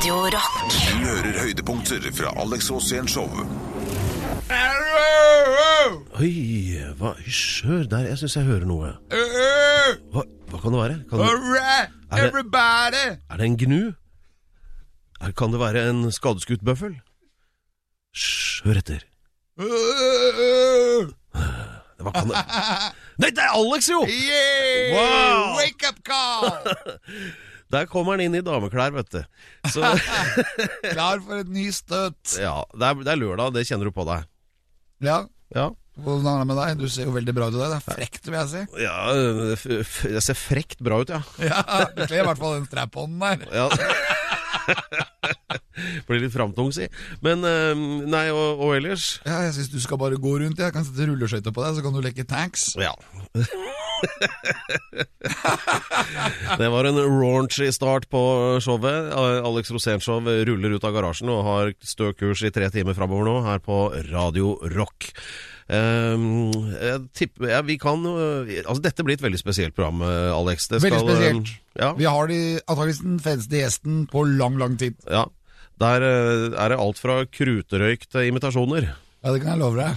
Radio Rock. Du hører høydepunkter fra Alex Rosén Show. Oi, hva Hysj, hør der. Jeg syns jeg hører noe. Hva, hva kan det være? Kan det, Er det- er det en gnu? Er, kan det være en skadeskutt bøffel? Hysj, hør etter. Hva kan det Nei, det er Alex, jo! Yeah! Wow! Wake up call! Der kommer han inn i dameklær, vet du. Så Klar for et ny støt. ja, det er, det er lørdag, det kjenner du på deg. Ja, Ja. hvordan er det med deg? Du ser jo veldig bra ut i dag. Det er frekt, vil jeg si. ja jeg ser frekt bra ut, ja. Ja, Du kler i hvert fall den strap-hånden der. ja. Blir litt framtung, si. Men eh, nei, og, og ellers Ja, Jeg syns du skal bare gå rundt. Jeg kan sette rulleskøyter på deg, så kan du leke tanks. Ja. det var en raunchy start på showet. Alex Rosén-show ruller ut av garasjen og har stø kurs i tre timer framover nå her på Radio Rock. Um, jeg tipper, ja, vi kan uh, Altså Dette blir et veldig spesielt program, uh, Alex. Det Veldig spesielt. um, ja, Vi har de, antakeligvis den feteste gjesten på lang, lang tid. ja. Der er det alt fra kruterøyk til imitasjoner. Ja, det kan jeg love deg.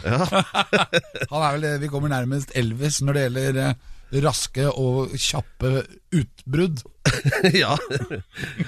Han er vel det vi kommer nærmest Elvis når det gjelder eh, raske og kjappe utbrudd. ja.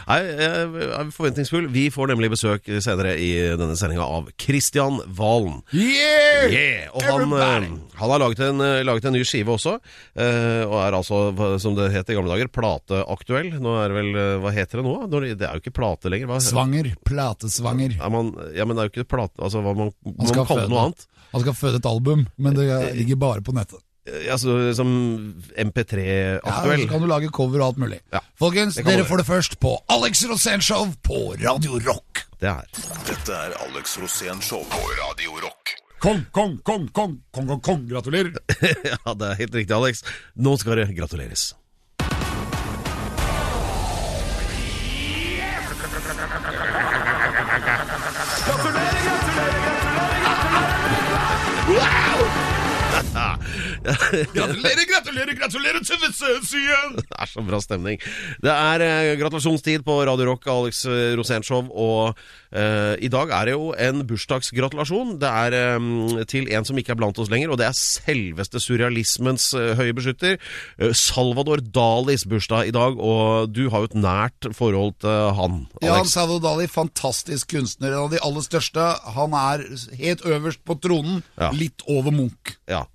Nei, jeg er forventningsfull. Vi får nemlig besøk senere i denne sendinga av Christian Valen. Yeah! Yeah! Og han, eh, han har laget en, eh, laget en ny skive også, eh, og er altså, som det het i gamle dager, plateaktuell. Nå er det vel Hva heter det nå? Det er jo ikke plate lenger. Hva, Svanger. Platesvanger. Ja, man, ja, men det er jo ikke plate Altså, hva man, man må det noe annet. Han skal føde et album, men det ligger bare på nettet. Eh, Altså, som MP3-aktuell. Ja, Så kan du lage cover og alt mulig. Ja. Folkens, dere være. får det først på Alex Rosén Show på Radio Rock. det er Dette er Alex Rosén Show på Radio Rock. Kong, kong, kong, kong, kong, kong, kong, gratulerer. Ja, det er helt riktig, Alex. Nå skal det gratuleres. Gratulerer, gratulerer, gratulerer til Vessøsien! Det er så bra stemning. Det er eh, gratulasjonstid på Radio Rock, Alex eh, Rosénshow, og eh, i dag er det jo en bursdagsgratulasjon. Det er eh, til en som ikke er blant oss lenger, og det er selveste surrealismens eh, høye beskytter. Eh, Salvador Dalis bursdag i dag, og du har jo et nært forhold til han, Jan Alex. Salvador Dali, fantastisk kunstner. En av de aller største. Han er helt øverst på tronen, Ja. litt over Munch. Ja,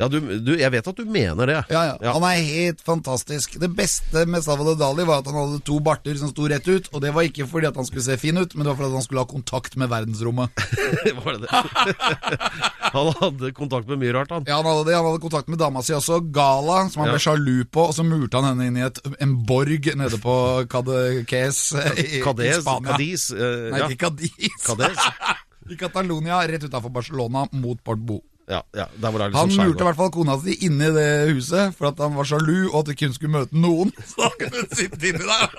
ja du, du, jeg vet at du mener det. Ja, ja. Han er helt fantastisk. Det beste med Salvador Dali var at han hadde to barter som sto rett ut. Og det var ikke fordi at han skulle se fin ut, men det var fordi at han skulle ha kontakt med verdensrommet. Var det det? han hadde kontakt med mye rart, han. Ja, Han hadde det, han hadde kontakt med dama si også, Gala, som han Ja. ble sjalu på. Og så murte han henne inn i et, en borg nede på Cadaqués i, i Spania. Cadiz uh, Nei, ja. ikke Cadiz. Cadiz. I Catalonia, rett utafor Barcelona, mot Portbo. Ja, ja, er Han lurte i hvert fall kona si inne i det huset for at han var sjalu, og at de kun skulle møte noen. Så han kunne sitte inni der.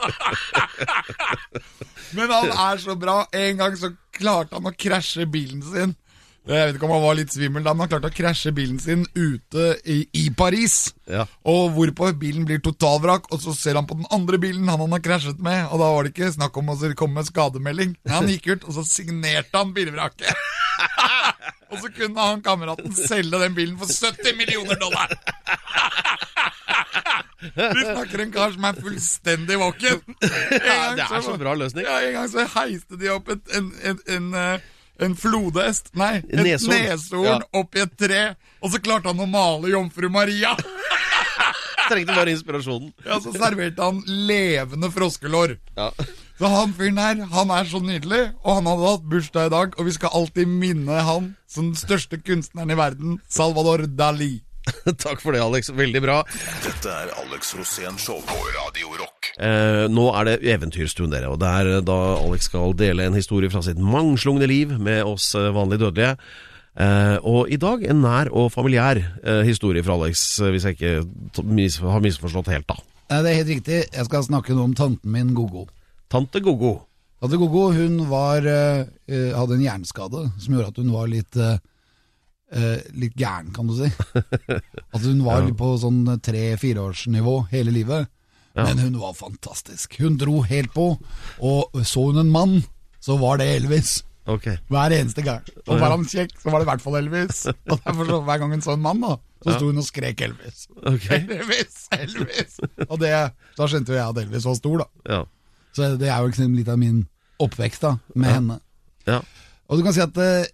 Men han er så bra. En gang så klarte han å krasje bilen sin. Jeg vet ikke om han var litt svimmel da, men han klarte å krasje bilen sin ute i, i Paris. Ja. Og hvorpå bilen blir totalvrak, og så ser han på den andre bilen han han har krasjet med, og da var det ikke snakk om å komme med skademelding. Han gikk ut, og så signerte han bilvraket. og så kunne han kameraten selge den bilen for 70 millioner dollar. Vi snakker en kar som er fullstendig våken. Ja, det er så bra løsning. Ja, en gang så heiste de opp et, en, en, en, eh, en flodhest Nei, et Neshorn. neshorn Ja. opp i et tre, og så klarte han å male jomfru Maria. Trengte bare inspirasjonen. Ja, Så serverte han levende froskelår. Ja. Så han fyren her, han er så nydelig, og han hadde hatt bursdag i dag, og vi skal alltid minne han som den største kunstneren i verden, Salvador Dali. Takk for det, Alex. Veldig bra. Dette er Alex Rosén Show på Radio Rock. Eh, nå er det eventyrstund, dere. Og det er eh, da Alex skal dele en historie fra sitt mangslungne liv med oss eh, vanlige dødelige. Eh, og i dag en nær og familiær eh, historie fra Alex, eh, hvis jeg ikke mis har misforstått helt, da. Det er helt riktig. Jeg skal snakke noe om tanten min, Gogo. Tante Gogo. Tante Gogo hun var, hadde en hjerneskade som gjorde at hun var litt eh, litt gæren, kan du si. At hun var på sånn tre-fireårsnivå hele livet. Men hun var fantastisk. Hun dro helt på, og så hun en mann, så var det Elvis. Ok. Hver eneste gang. Og var han kjekk, så var det i hvert fall Elvis. Og derfor så Hver gang hun så en mann, da, så sto hun og skrek Elvis. Okay. Elvis, Elvis! Og det, da skjønte jo jeg at Elvis var stor, da. Ja. Så det er jo liksom litt av min oppvekst da, med henne. Ja. Og du kan si at uh,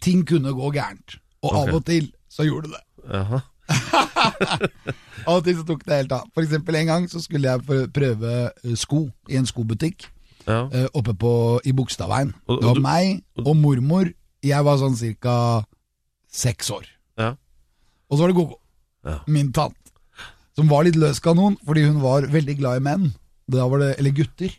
ting kunne gå gærent. Og okay. av og til så gjorde det det. Av og til så tok det helt av. For eksempel en gang så skulle jeg prøve eh, sko i en skobutikk Ja. eh, oppe på, i Bogstadveien. Det var meg og mormor. Jeg var sånn cirka seks år. Ja. Og så var det Gogo, Ja. min tante, som var litt løs kanon fordi hun var veldig glad i menn. Da var det, eller gutter,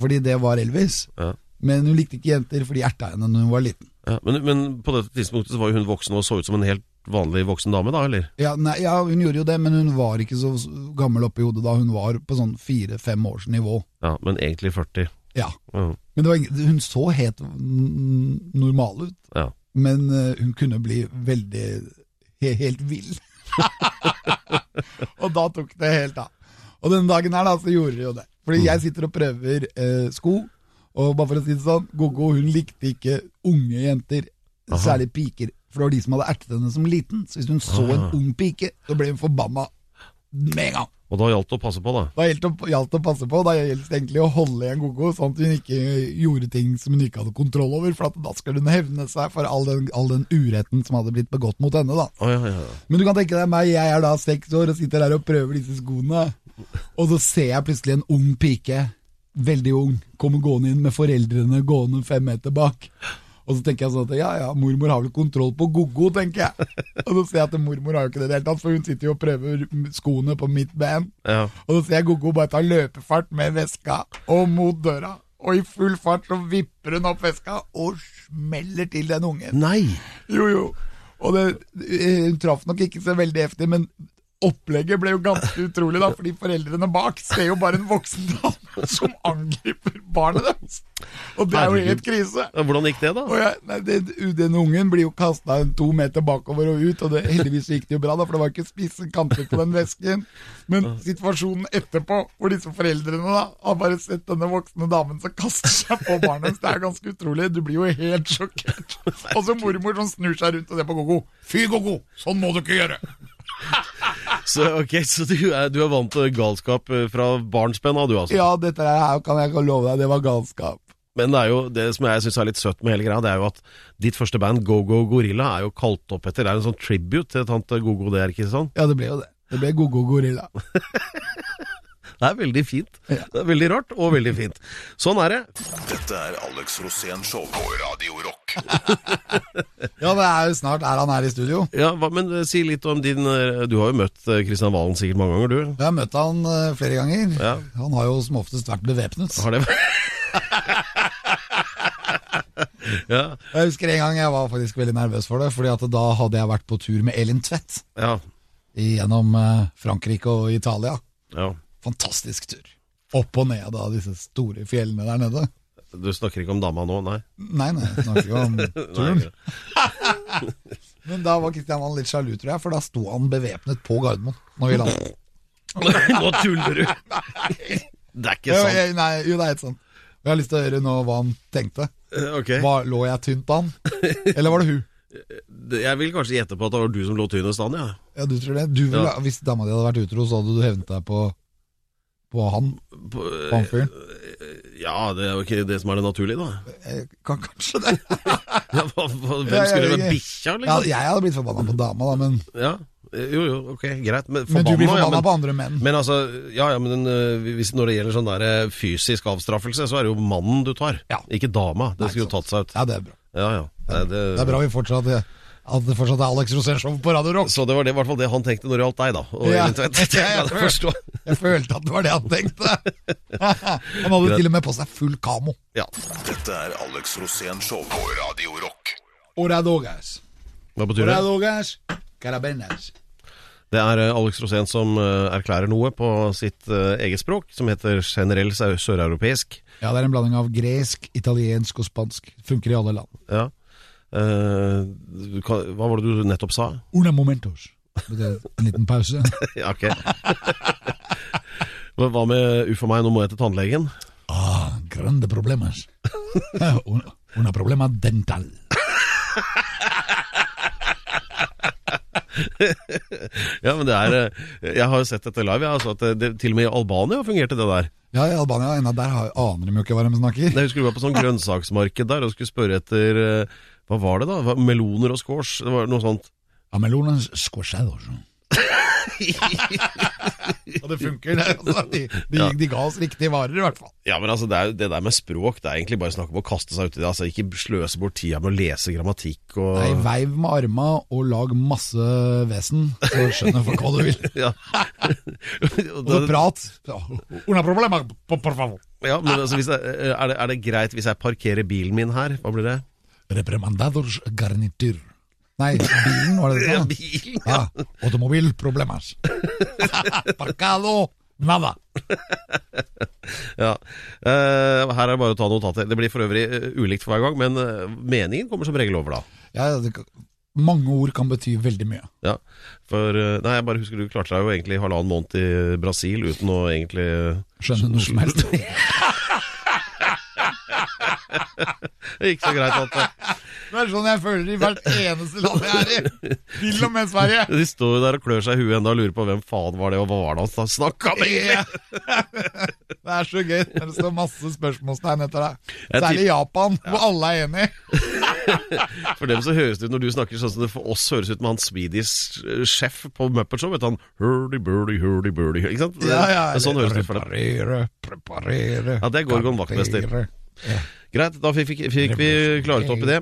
fordi det var Elvis. Ja. Men hun likte ikke jenter, for de erta henne når hun var liten. Ja. Men, men på dette tidspunktet så var hun voksen og så ut som en helt vanlig voksen dame, da, eller? Ja, nei, ja, hun gjorde jo det, men hun var ikke så gammel oppi hodet da. Hun var på sånn fire-fem års nivå. Ja, men egentlig 40. Ja. Mm. Men det var, hun så helt mm, normal ut. Ja. Men eh, hun kunne bli veldig he, helt vill. og da tok det helt av. Og denne dagen her da, så gjorde det jo det. Fordi jeg sitter og prøver eh, sko, og bare for å si det sånn, Gogo hun likte ikke unge jenter, særlig piker. For det var de som hadde ertet henne som liten. Så hvis hun så en ung pike, så ble hun forbanna med en gang. Og da gjaldt det å passe på, da. Da gjaldt det å passe på. Da gjaldt det egentlig å holde igjen Gogo, sånn at hun ikke gjorde ting som hun ikke hadde kontroll over. For da skal hun hevne seg for all den, all den uretten som hadde blitt begått mot henne. da. Oh, ja, ja. Men du kan tenke deg meg, jeg er da seks år og sitter der og prøver disse skoene. Og så ser jeg plutselig en ung pike, veldig ung, komme gående inn med foreldrene gående fem meter bak. Og så tenker jeg sånn at ja, ja, mormor har vel kontroll på Gogo, tenker jeg. Og så ser jeg at mormor har jo ikke det i det hele tatt, for hun sitter jo og prøver skoene på mitt ben. ja. Og så ser jeg Gogo bare ta løpefart med veska og mot døra. Og i full fart så vipper hun opp veska og smeller til den ungen. Nei! Jo, jo. Og det, hun traff nok ikke så veldig heftig, men opplegget ble jo ganske utrolig, da. Fordi foreldrene bak ser jo bare en voksen dame som angriper barnet deres. Og det er jo helt krise. Hvordan gikk det, da? Jeg, nei, det, den ungen blir jo kasta to meter bakover og ut, og det, heldigvis gikk det jo bra, da, for det var ikke spisse kanter på den vesken. Men situasjonen etterpå, hvor disse foreldrene da har bare sett denne voksne damen som kaster seg på barnet det er ganske utrolig. Du blir jo helt sjokkert. Og så mormor som snur seg rundt og ser på Gogo. Fy, Gogo! Sånn må du ikke gjøre! Så, ok, så du er, du er vant til galskap eh, fra barnsben av, du, altså? Ja, dette her kan jeg ikke love deg, det var galskap. Men det er jo det som jeg syns er litt søtt med hele greia, det er jo at ditt første band, Go Go Gorilla, er jo kalt opp etter Det er en sånn tribute til tante Gogo, det er ikke sånn? Ja, det ble jo det. Det ble Gogo Gorilla. Det er veldig fint. Det er veldig rart, og veldig fint. Sånn er det. Dette er Alex Rosén Show på Radio Rock. Ja, det er jo snart er han her i studio. Ja, hva, Men eh, si litt om din eh, Du har jo møtt eh, Kristian Valen sikkert mange ganger, du? Jeg har møtt han eh, flere ganger. Ja. Han har jo som oftest vært bevæpnet. Har det Ja. Jeg husker en gang jeg var faktisk veldig nervøs for det, Fordi at da hadde jeg vært på tur med Elin Tvedt Ja. gjennom eh, Frankrike og Italia. ja. Fantastisk tur. Opp og ned av disse store fjellene der nede. Du snakker ikke om dama nå, nei? Nei, nei, jeg snakker ikke om turen. Men da var Kristian Valen litt sjalu, tror jeg, for da sto han bevæpnet på Gardermoen når vi landet. Nå tuller du! Det er ikke sant. Jo, nei, jo, det er helt sant. Jeg har lyst til å høre nå hva han tenkte. Okay. Hva, lå jeg tynt an? Eller var det hun? Jeg vil kanskje gjette på at det var du som lå tynnest an, ja. Ja, du tror det? Du vil, Ja. Hvis dama di hadde vært utro, så hadde du hevnet deg på, på han? På, han fyren? ja, det er jo ikke det som er det naturlige, da. Eh, Kan kanskje det. Ja, hva, hva, hvem Ja, ja, skulle ja. være? Bikkja, Ja, liksom? jeg hadde blitt forbanna på dama, da, men, Ja. Jo, jo, ok, greit. Men, men du blir forbanna, ja, på andre menn. Men altså, ja, ja, men øh, hvis, når det gjelder sånn der fysisk avstraffelse, så er det jo mannen du tar, Ja. ikke dama. Det skulle jo tatt seg ut. Ja, det er bra. Ja, ja. Det, det, Det er bra vi fortsatt at det fortsatt er Alex Rosén Show på Radio Rock. Så det var det, i hvert fall det han tenkte når det gjaldt deg, da. Og Ja. Jeg jeg. Jeg følte at det var det han tenkte. Han hadde til og med på seg full kamo. Ja. Dette er Alex Rosén Show på Radio Rock. Oradogas. Hva betyr det? Oradogas. Carabenas. Det er øh, Alex Rosén som øh, erklærer noe på sitt øh, eget språk, som heter generell søreuropeisk. Ja, det er en blanding av gresk, italiensk og spansk. Funker i alle land. Ja. Eh, hva var det du nettopp sa? Una momentos. En liten pause. Ja, ok. Hva med uff a meg, nå må jeg til tannlegen? Ah, grande problemas. una, problema dental. Ja, men det er eh, Jeg har jo sett dette live, jeg. Altså at det, det, til og med i Albania fungerte det der. Ja, i Albania, ennå, der aner de jo ikke hva de snakker. Jeg husker du var på sånn grønnsaksmarked der og skulle spørre etter eh, Hva var det, da? Hva- Meloner og squash? Det var noe sånt. Ja, squashados. Og det funker, det. Altså, de, de, Ja. de ga oss riktige varer, i hvert fall. Ja, men altså, det, er, det der med språk, det er egentlig bare snakk om å kaste seg uti det. Altså, ikke sløse bort tida med å lese grammatikk og Nei, veiv med arma og lag masse vesen, så skjønner folk hva du vil. ja. Og så prat. Una problema, por por favor. ja, men altså, hvis det, er, det, er det greit hvis jeg parkerer bilen min her? Hva blir det? Repremandados garnitur. Nei, bilen, var det det? Ja, sa? bilen, Ja, automobil problemas. Parcado nada. Ja. Uh, her er det bare å ta notater. Det blir for øvrig eh, ulikt for hver gang, men eh, meningen kommer som regel over da. Ja, det, mange ord kan bety veldig mye. Ja, for Nei, jeg bare husker du klarte deg jo egentlig halvannen måned i Brasil uten å egentlig Skjønne noe som helst. Det gikk så greit at det. Det er sånn jeg føler i hvert eneste land jeg er i. Til og med Sverige. de står jo der og klør seg i huet enda og lurer på hvem faen var det, og hva var det han snakka om egentlig? Det er så gøy det står masse spørsmålstegn etter deg. Særlig Japan, hvor alle er enige. For dem så høres det ut når du snakker sånn som det for oss høres ut med han Swedish eh, sjef på Muppet Show. Vet han hurdy-burdy, hurdy-burdy. Ikke sant? Ja, ja, sånn høres det ut for dem. Preparere, preparere Ja, det er Gorgon Vaktmester. Ja. Greit, da fikk, fikk vi klaret opp i det.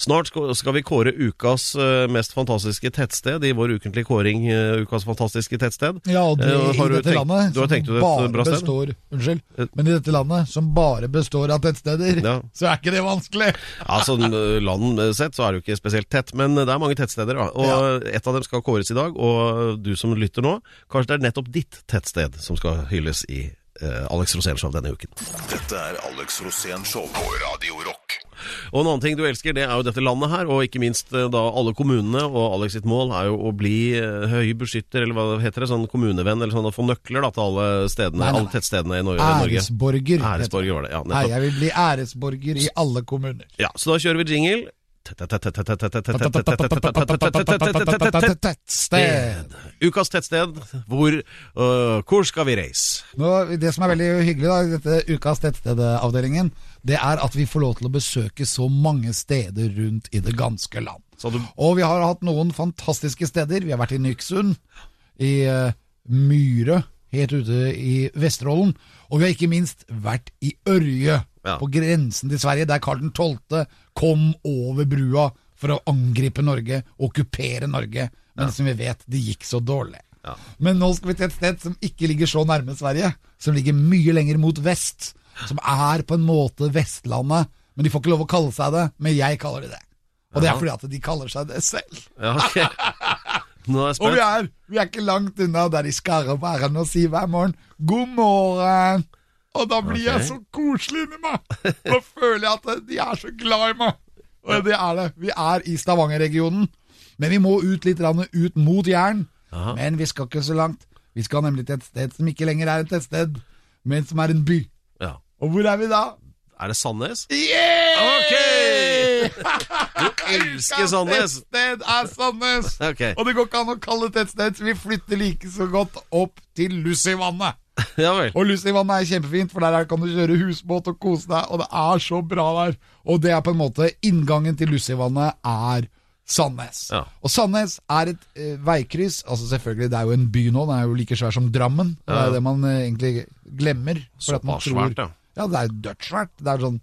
Snart skal, vi kåre ukas eh, mest fantastiske tettsted i vår ukentlige kåring. eh, ukas fantastiske tettsted. Ja, og det Eh, i dette tenkt- landet du har tenkt ut et bare bra sted? består Unnskyld. Eh. Men i dette landet som bare består av tettsteder, Ja. så er ikke det vanskelig. Ja, sånn land sett så er det jo ikke spesielt tett, men det er mange tettsteder. Da. Og ett av dem skal kåres i dag, og du som lytter nå, kanskje det er nettopp ditt tettsted som skal hylles i Alex Rosén Show denne uken. Dette er Alex Rosén Show på Radio Rock. Og en annen ting du elsker, det er jo dette landet her, og ikke minst eh, da alle kommunene. Og Alex sitt mål er jo å bli høy høybeskytter, eller hva heter det, sånn kommunevenn, eller sånn å få nøkler da til alle stedene, Nei, nei, alle tettstedene i Norge. Æresborger. Æresborger var det, ja. Nei, jeg vil bli æresborger i alle kommuner. Ja, så da kjører vi jingle. Tettsted. Ukas tettsted. Hvor, øh, hvor skal vi reise? Det som er veldig hyggelig i dette Ukas tettstedavdelingen, det er at vi får lov til å besøke så mange steder rundt i det ganske land. Og vi har hatt noen fantastiske steder. Vi har vært i Nyksund, i eh, Myre, helt ute i Vesterålen. Og vi har ikke minst vært i Ørje, Ja. på grensen til Sverige, der Karl 12. kom over brua for å angripe Norge, okkupere Norge. Men som vi vet, det gikk så dårlig. Ja. Men nå skal vi til et sted som ikke ligger så nærme Sverige, som ligger mye lenger mot vest. Som er på en måte Vestlandet, men de får ikke lov å kalle seg det. Men jeg kaller det det. Og det er fordi at de kaller seg det selv. ja, ok. Er Og vi er, vi er ikke langt unna der de skarrer på r-en og sier hver morgen 'god morgen'. Og da blir jeg så koselig inni meg. Da føler jeg at de er så glad i meg. Og det er det. Vi er i Stavanger-regionen, men vi må ut litt ut mot Jæren. Men vi skal ikke så langt. Vi skal nemlig til et sted som ikke lenger er et tettsted, men som er en by. Ja. Og hvor er vi da? Er det Sandnes? Yeah! Ok! Du elsker Sandnes! Tettsted er Sandnes! Okay. Og det går ikke an å kalle det tettsted, så vi flytter like så godt opp til Lussivannet. Ja. Og Lussivannet er kjempefint, for der kan du kjøre husbåt og kose deg, og det er så bra der. Og det er på en måte Inngangen til Lussivannet er Sandnes. Ja. Og Sandnes er et eh, veikryss. Altså selvfølgelig, Det er jo en by nå, den er jo like svær som Drammen. Det er Ja. det man eh, egentlig glemmer. Så Såpass svært, ja. Ja, det er dødssvært. Det er sånn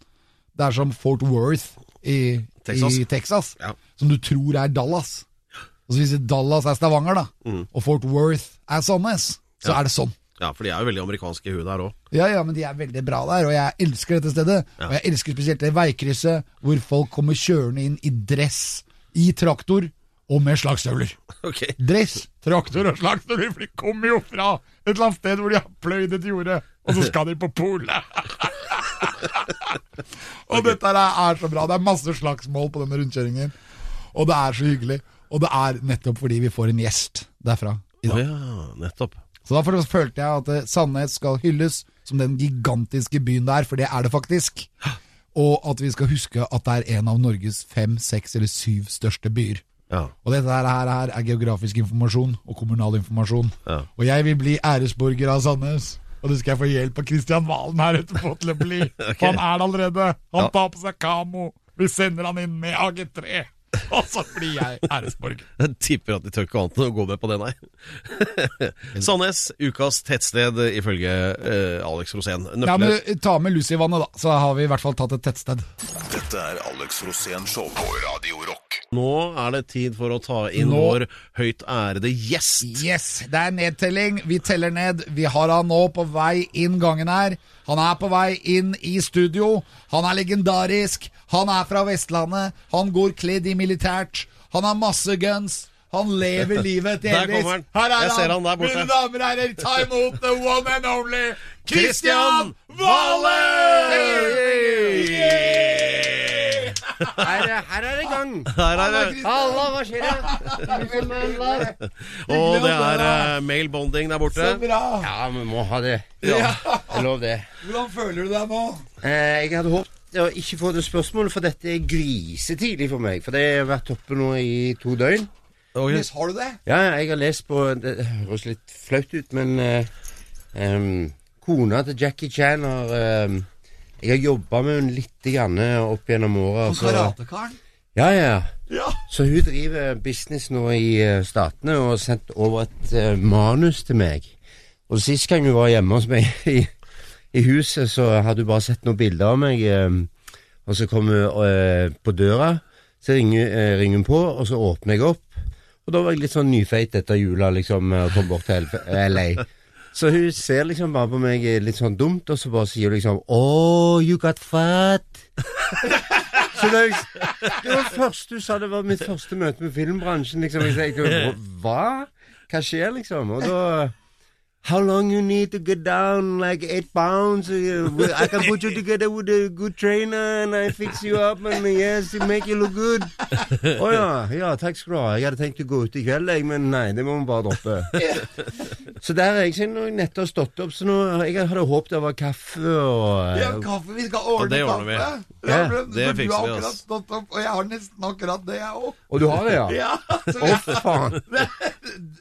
Det er som Fort Worth i Texas. i Texas Ja. som du tror er Dallas. Og så Hvis Dallas er Stavanger, da, og Fort Worth er Sandnes, så Mm. Ja. er det sånn. Ja, for de er jo veldig amerikanske i huet der òg. Ja, ja, men de er veldig bra der, og jeg elsker dette stedet. Ja. Og jeg elsker spesielt det veikrysset hvor folk kommer kjørende inn i dress, i traktor og med slagstøvler. Okay. Dress, traktor og slagstøvler, for de kommer jo fra et eller annet sted hvor de har pløyd et jorde, og så skal de på polet. Og dette er så bra. Det er masse slagsmål på denne rundkjøringen, og det er så hyggelig. Og det er nettopp fordi vi får en gjest derfra i dag. Oh, ja, nettopp. Så derfor følte jeg at eh, Sandnes skal hylles som den gigantiske byen det er, for det er det faktisk. Og at vi skal huske at det er en av Norges fem, seks eller syv største byer. Ja. Og dette her her er geografisk informasjon og kommunal informasjon. Ja. Og jeg vil bli æresborger av Sandnes. Og du skal få hjelp av Kristian Valen her etterpå til å bli. For han er det allerede. Han Ja. tar på seg kamo. Vi sender han inn med AG3. Og så blir jeg æresborger. Jeg tipper at de tør ikke annet enn å gå med på det, nei. Sandnes, ukas tettsted ifølge uh, Alex Rosén. Ja, men Ta med Lucy-vannet, da, så har vi i hvert fall tatt et tettsted. Dette er Alex Rosén Show på Radio Rock. Nå er det tid for å ta inn Nå- vår høyt ærede gjest. Yes, det er nedtelling. Vi teller ned. Vi har han nå på vei inn gangen her. Han er på vei inn i studio. Han er legendarisk. Han er fra Vestlandet. Han går kledd i militært. Han har masse guns. Han lever livet til Elvis. Her er Jeg han der. Mine damer og herrer, ta imot the one and only Christian Christian Vale! Her, er- her er det gang. Her er det. Halla, hva skjer? det? Og det er uh, male bonding der borte. Så bra. Ja, vi må ha det. Ja. Jeg lov det. Hvordan føler du deg nå? Eh, jeg hadde håpet å ikke få det spørsmålet, for dette er grisetidlig for meg. For det har vært oppe nå i to døgn. Okay. Har du det? Ja, jeg har lest på Det høres litt flaut ut, men eh, um, kona til Jackie Chan har em, Jeg har jobba med henne litt grann opp gjennom åra. Og karatekaren? Ja, ja. Ja. Så hun driver business nå i eh, Statene og har sendt over et uh, manus til meg. Og sist gang hun var hjemme hos meg i, i huset, så hadde hun bare sett noen bilder av meg. eh, og så kom hun uh, på døra, så ringer, uh, ringer hun på, og så åpner jeg opp. Og da var jeg litt sånn nyfeit etter jula, liksom, og kom bort til LA. Så hun ser liksom bare på meg litt sånn dumt, og så bare sier hun liksom Oh, you got fat. Så det, det var først du sa, det var mitt første møte med filmbransjen. Liksom. Jeg tenkte, hva? Hva skjer, liksom? Og da How long you need to get down like eight pounds? Uh, I can put you together with a good trainer and I fix you up and yes, it make you look good. Å ja, ja, takk skal du ha. Jeg hadde tenkt å gå ut i kveld, men nei, det må vi bare droppe. Så der er jeg siden jeg nettopp stått opp, så nå jeg hadde håpet det var kaffe og Ja, kaffe. Vi skal ordne det ordner vi. kaffe. Ja, det det for du har akkurat stått opp, og jeg har nesten akkurat det, jeg òg. Og du har det, ja? Ja, oh, Å, faen.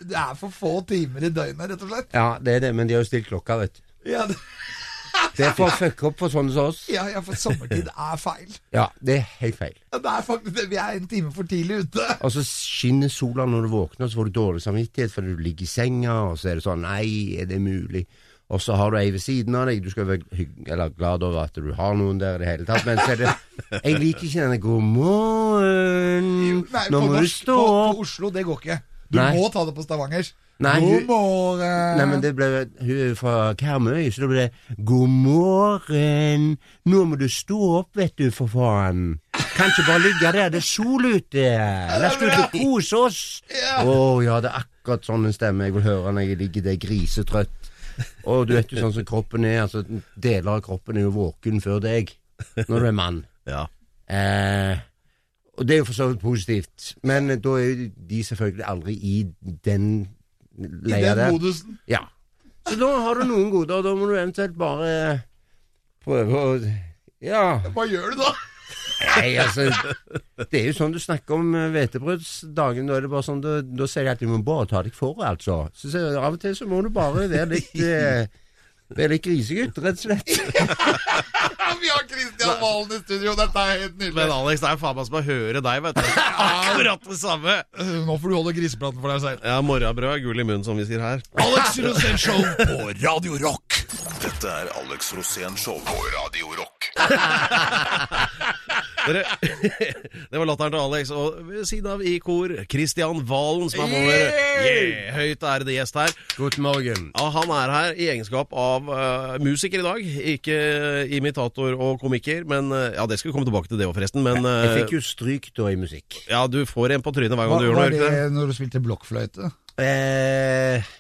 det er for få timer i døgnet, rett og slett. Ja, det er det, men de har jo stilt klokka, vet du. Ja, det, Det er for å fucke opp for sånne som oss. ja, ja, for sommertid er feil. Ja, det er helt feil. Ja, Det er faktisk det. Vi er en time for tidlig ute. Og så skinner sola når du våkner, og så får du dårlig samvittighet fordi du ligger i senga, og så er det sånn Nei, er det mulig? Og så har du ei ved siden av deg. Du skal være glad over at du har noen der i det hele tatt, men så er det Jeg liker ikke denne 'god morgen', Nei, nå på, må du stå opp. på Oslo, det går ikke. Du Nei. må ta det på Stavanger. Nei, God morgen. Nei, men det ble Hun er fra Karmøy, så da ble det 'God morgen, nå må du stå opp, vet du, for faen'. Kan ikke bare ligge der, det er sol ute. La oss ut og kose oss. Å ja, det er akkurat sånn en stemme jeg vil høre når jeg ligger der grisetrøtt. Og du vet jo sånn som kroppen er, altså deler av kroppen er jo våken før deg når du er mann. Ja. Eh, og det er jo for så vidt positivt, men da er jo de selvfølgelig aldri i den I den modusen. Ja. Så da har du noen goder, da må du eventuelt bare prøve å Ja. Hva gjør du da? Nei, altså Det er jo sånn du snakker om eh, hvetebrødsdagen. Da er det bare sånn, da, da sier jeg at du må bare ta deg for, altså. Så, så Av og til så må du bare være litt eh, Litt grisegutt, rett og slett. Vi har Kristian Valen i studio, dette er helt nydelig. Men. Alex, det er faen meg som å høre deg, vet du. Akkurat det samme. Nå får du holde grisepraten for deg selv. Ja, morrabrød, gull i munnen, som vi sier her. Alex Rosén Show på Radio Rock. Dette er Alex Rosén Show på Radio Rock. Dere, det var latteren til Alex. Og ved siden av i kor, Christian Valen, som er vår yeah, høyt ærede gjest her. God morgen. Ja, han er her i egenskap av uh, musiker i dag. Ikke imitator og komiker, men uh, Ja, det skal vi komme tilbake til det òg, forresten. Men Jeg eh, fikk jo stryk da i musikk. ja, du får en på trynet hver gang Var, du gjør noe. var ikke det det? når du spilte blokkfløyte? Eh,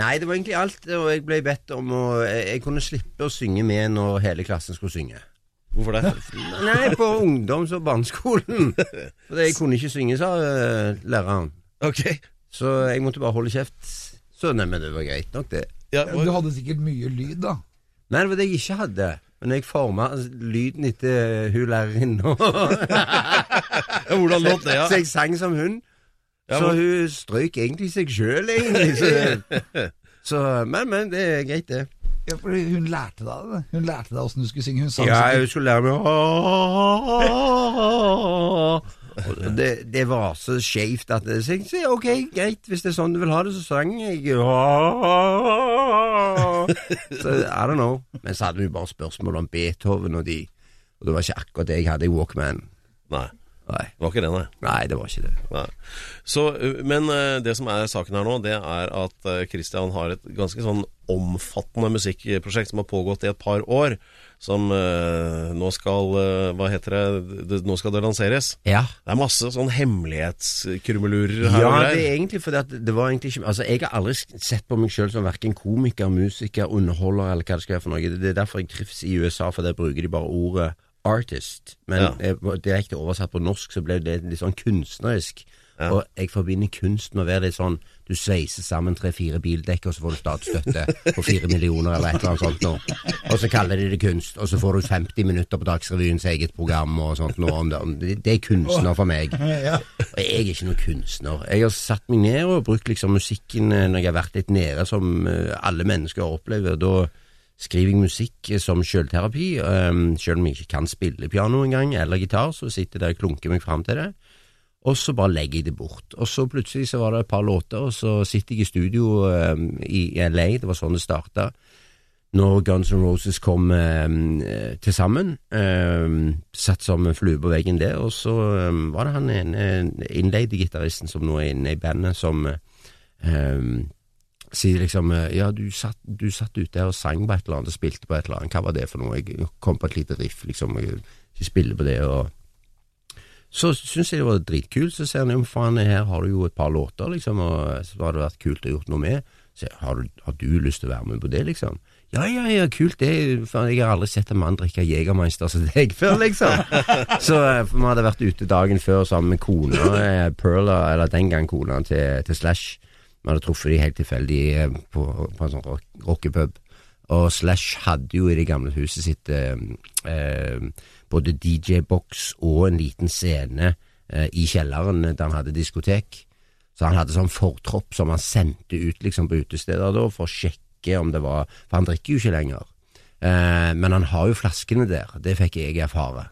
nei, det var egentlig alt. Og jeg ble bedt om å Jeg, kunne slippe å synge med når hele klassen skulle synge. Hvorfor det? Nei, på ungdoms- og barneskolen. For jeg kunne ikke synge, sa eh, læreren. Ok. Så jeg måtte bare holde kjeft. Så nei, men det var greit nok, det. Ja, Du hadde sikkert mye lyd, da. Nei, det var det jeg ikke hadde. Men jeg forma lyden etter hun lærerinnen. hvordan låt det, ja? Så jeg sang som hun. Ja, så hun strøyk egentlig seg sjøl, egentlig. Så, så, men, men det er greit, det. Ja, for hun lærte deg det. Hun lærte deg åssen du skulle synge. Hun sang Ja, hun skulle lære meg det, det var så skeivt at jeg tenkte ok, greit, hvis det er sånn du vil ha det, så sang jeg Så I don't know. Men så hadde vi bare spørsmål om Beethoven og de, og det var ikke akkurat det jeg hadde i Walkman. Nei, Nei, det var ikke det, nei. nei det var ikke det. Nei. Så, uh, men uh, det som er saken her nå, det er at uh, Christian har et ganske sånn omfattende musikkprosjekt som har pågått i et par år. Som nå skal Hva heter det? det? Nå skal det lanseres. Ja. Det er masse sånn hemmelighetskrummelurer her Ja, og det er egentlig fordi at det var egentlig ikke Altså, jeg har aldri sett på meg sjøl som verken komiker, musiker, underholder eller hva det skal være for noe. Det er derfor jeg trives i USA, for der bruker de bare ordet artist. Men Ja. direkte oversatt på norsk så ble det litt sånn kunstnerisk. Ja. Og jeg forbinder kunst med å være litt sånn Du sveiser sammen tre-fire bildekk, og så får du statsstøtte på fire millioner eller et eller annet sånt noe. Og så kaller de det kunst, og så får du 50 minutter på Dagsrevyens eget program og sånt noe om det. det. Det er kunstner for meg. Og jeg er ikke noen kunstner. Jeg har satt meg ned og brukt liksom musikken eh, når jeg har vært litt nede, som eh, alle mennesker opplever. Da skriver jeg musikk eh, som sjølterapi. um, selv om jeg ikke kan spille piano engang, eller gitar, så sitter jeg der og klunker meg fram til det. Og så bare legger jeg det bort. Og så plutselig så var det et par låter, og så sitter jeg i studio um, i LA, det var sånn det starta. Når Guns N' Roses kom um, til sammen, satt som en flue på veggen der, og så var det han ene innleide gitaristen som nå er inne i bandet, som um, sier liksom eh, Ja, du satt, du satt ute her og sang på et eller annet og spilte på et eller annet. Hva var det for noe? Jeg kom på et lite riff, liksom. Jeg ikke spiller på det, og så syns jeg det var dritkult. Så sier han jo faen, her har du jo et par låter, liksom, og så hadde det vært kult å gjort noe med. Så har, du, har du lyst til å være med på det, liksom? Ja, ja, ja, kult det. For jeg har aldri sett en mann drikke Jegermeister som deg før, liksom. så eh, for vi hadde vært ute dagen før sammen med kona, eh, Perla, eller den gang kona til, til Slash. Vi hadde truffet de helt tilfeldig eh, på, på en sånn rockepub. Og Slash hadde jo i det gamle huset sitt eh, eh, både DJ-boks og en liten scene eh, i kjelleren der han hadde diskotek. Så han hadde sånn fortropp som han sendte ut liksom på utesteder da, for å sjekke om det var For han drikker jo ikke lenger. Eh, men han har jo flaskene der. Det fikk jeg erfare.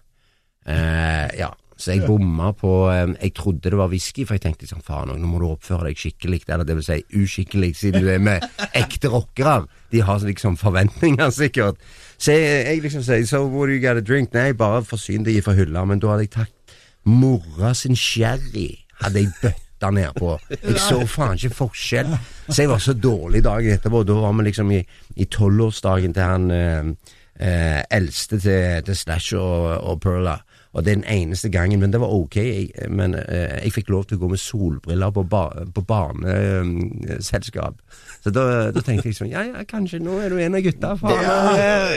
Eh, ja, så jeg bomma på Jeg trodde det var whisky, for jeg tenkte sånn faen, nå må du oppføre deg skikkelig, eller det vil si uskikkelig, siden du er med ekte rockere. De har liksom forventninger, sikkert. Så jeg, jeg liksom sier so what do you got a drink? Nei, bare forsyn deg fra hylla. Men da hadde jeg tatt mora sin sherry, hadde jeg bøtta nedpå. Jeg så faen ikke forskjell. Så jeg var så dårlig dagen etterpå. Da var vi liksom i, i tolvårsdagen til han eh, eh, eldste til, til Slash og, og Perla. Og det er den eneste gangen, men det var ok. Jeg, men eh, jeg fikk lov til å gå med solbriller på, ba, på barneselskap. Så da, da tenkte jeg sånn Ja, ja, kanskje nå er du en av gutta. Faen. Ja,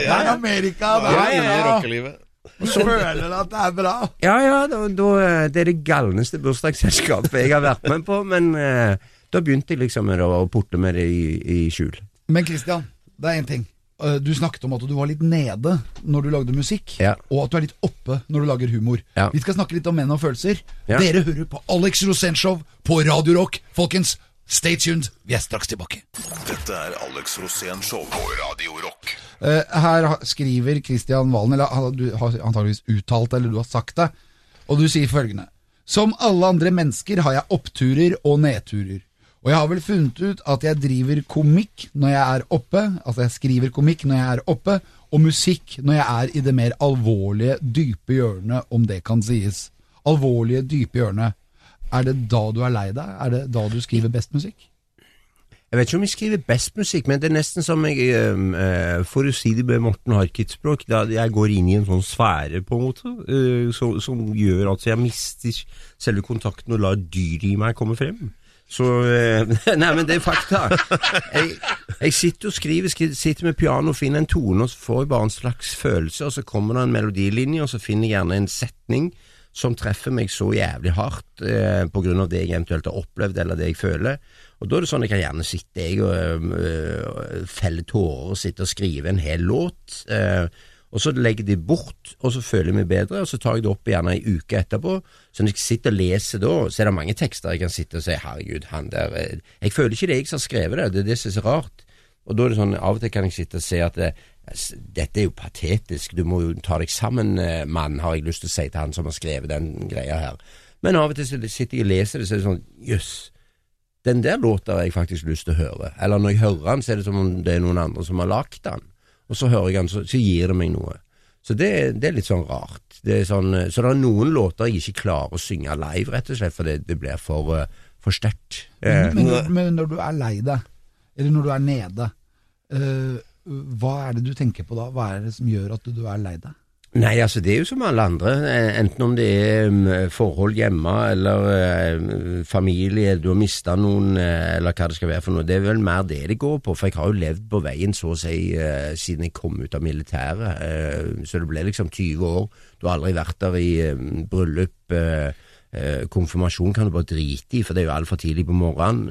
Ja, er Amerika, Ja, i bra. rockelivet. Så føler du at det er bra. ja, ja da, da, det er det galneste bursdagsselskapet jeg har vært med på, men eh, da begynte jeg liksom å porte med det i, i skjul. Men Christian, det er én ting. Eh, Du snakket om at du var litt nede når du lagde musikk, Ja. og at du er litt oppe når du lager humor. Ja. Vi skal snakke litt om menn og følelser. Ja. Dere hører på Alex Rosénshow på Radio Rock. Folkens, stay tuned. Vi er straks tilbake. Dette er Alex Rosénshow på Radio Rock. Eh, her skriver Kristian Valen, eller du har antageligvis uttalt det, eller du har sagt det, og du sier følgende. Som alle andre mennesker har jeg oppturer og nedturer. Og jeg har vel funnet ut at jeg driver komikk når jeg er oppe, altså jeg skriver komikk når jeg er oppe, og musikk når jeg er i det mer alvorlige, dype hjørnet, om det kan sies. Alvorlige, dype hjørnet. Er det da du er lei deg? Er det da du skriver best musikk? Jeg vet ikke om jeg skriver best musikk, men det er nesten som jeg øh, For å si det med Morten Harket-språk, da jeg går inn i en sånn sfære, på en måte, øh, som, som gjør at jeg mister selve kontakten og lar dyret i meg komme frem. Så eh, Nei, men det er fakta. Jeg, jeg sitter og skriver, skri- sitter med piano og finner en tone, og så får jeg bare en slags følelse, og så kommer det en melodilinje, og så finner jeg gjerne en setning som treffer meg så jævlig hardt eh, på grunn av det jeg eventuelt har opplevd, eller det jeg føler. Og da er det sånn jeg kan gjerne sitte jeg og øh, felle tårer og sitte og skrive en hel låt. Eh, og så legger de bort, og så føler jeg meg bedre, og så tar jeg det opp gjerne ei uke etterpå. Så når jeg sitter og leser da, så er det mange tekster jeg kan sitte og si herregud, han der eh, Jeg føler ikke det er jeg som har skrevet det, det er det som er så rart. Og da er det sånn, av og til kan jeg sitte og se at det, dette er jo patetisk, du må jo ta deg sammen, eh, mann, har jeg lyst til å si til han som har skrevet den greia her. Men av og til sitter jeg og leser det, så er det sånn, jøss, den der låta har jeg faktisk lyst til å høre. Eller når jeg hører den, så er det som om det er noen andre som har lagd den. Og så hører jeg den, så, så gir det meg noe. Så det, det er litt sånn rart. Det sånn, eh, så det er noen låter jeg ikke klarer å synge live, rett og slett, for det, det blir for, eh, for sterkt. Eh, Men, men når du er lei deg, eller når du er nede, eh, hva er det du tenker på da? Hva er det som gjør at du er lei deg? Nei, altså det er jo som alle andre, eh, enten om det er mm, forhold hjemme eller eh, familie, du har mista noen eh, eller hva det skal være for noe. Det er vel mer det det går på, for jeg har jo levd på veien så å si siden jeg kom ut av militæret. Så det ble liksom 20 år. Du har aldri vært der i eh, bryllup. Konfirmasjon kan du bare drite i, for det er jo altfor tidlig på morgenen.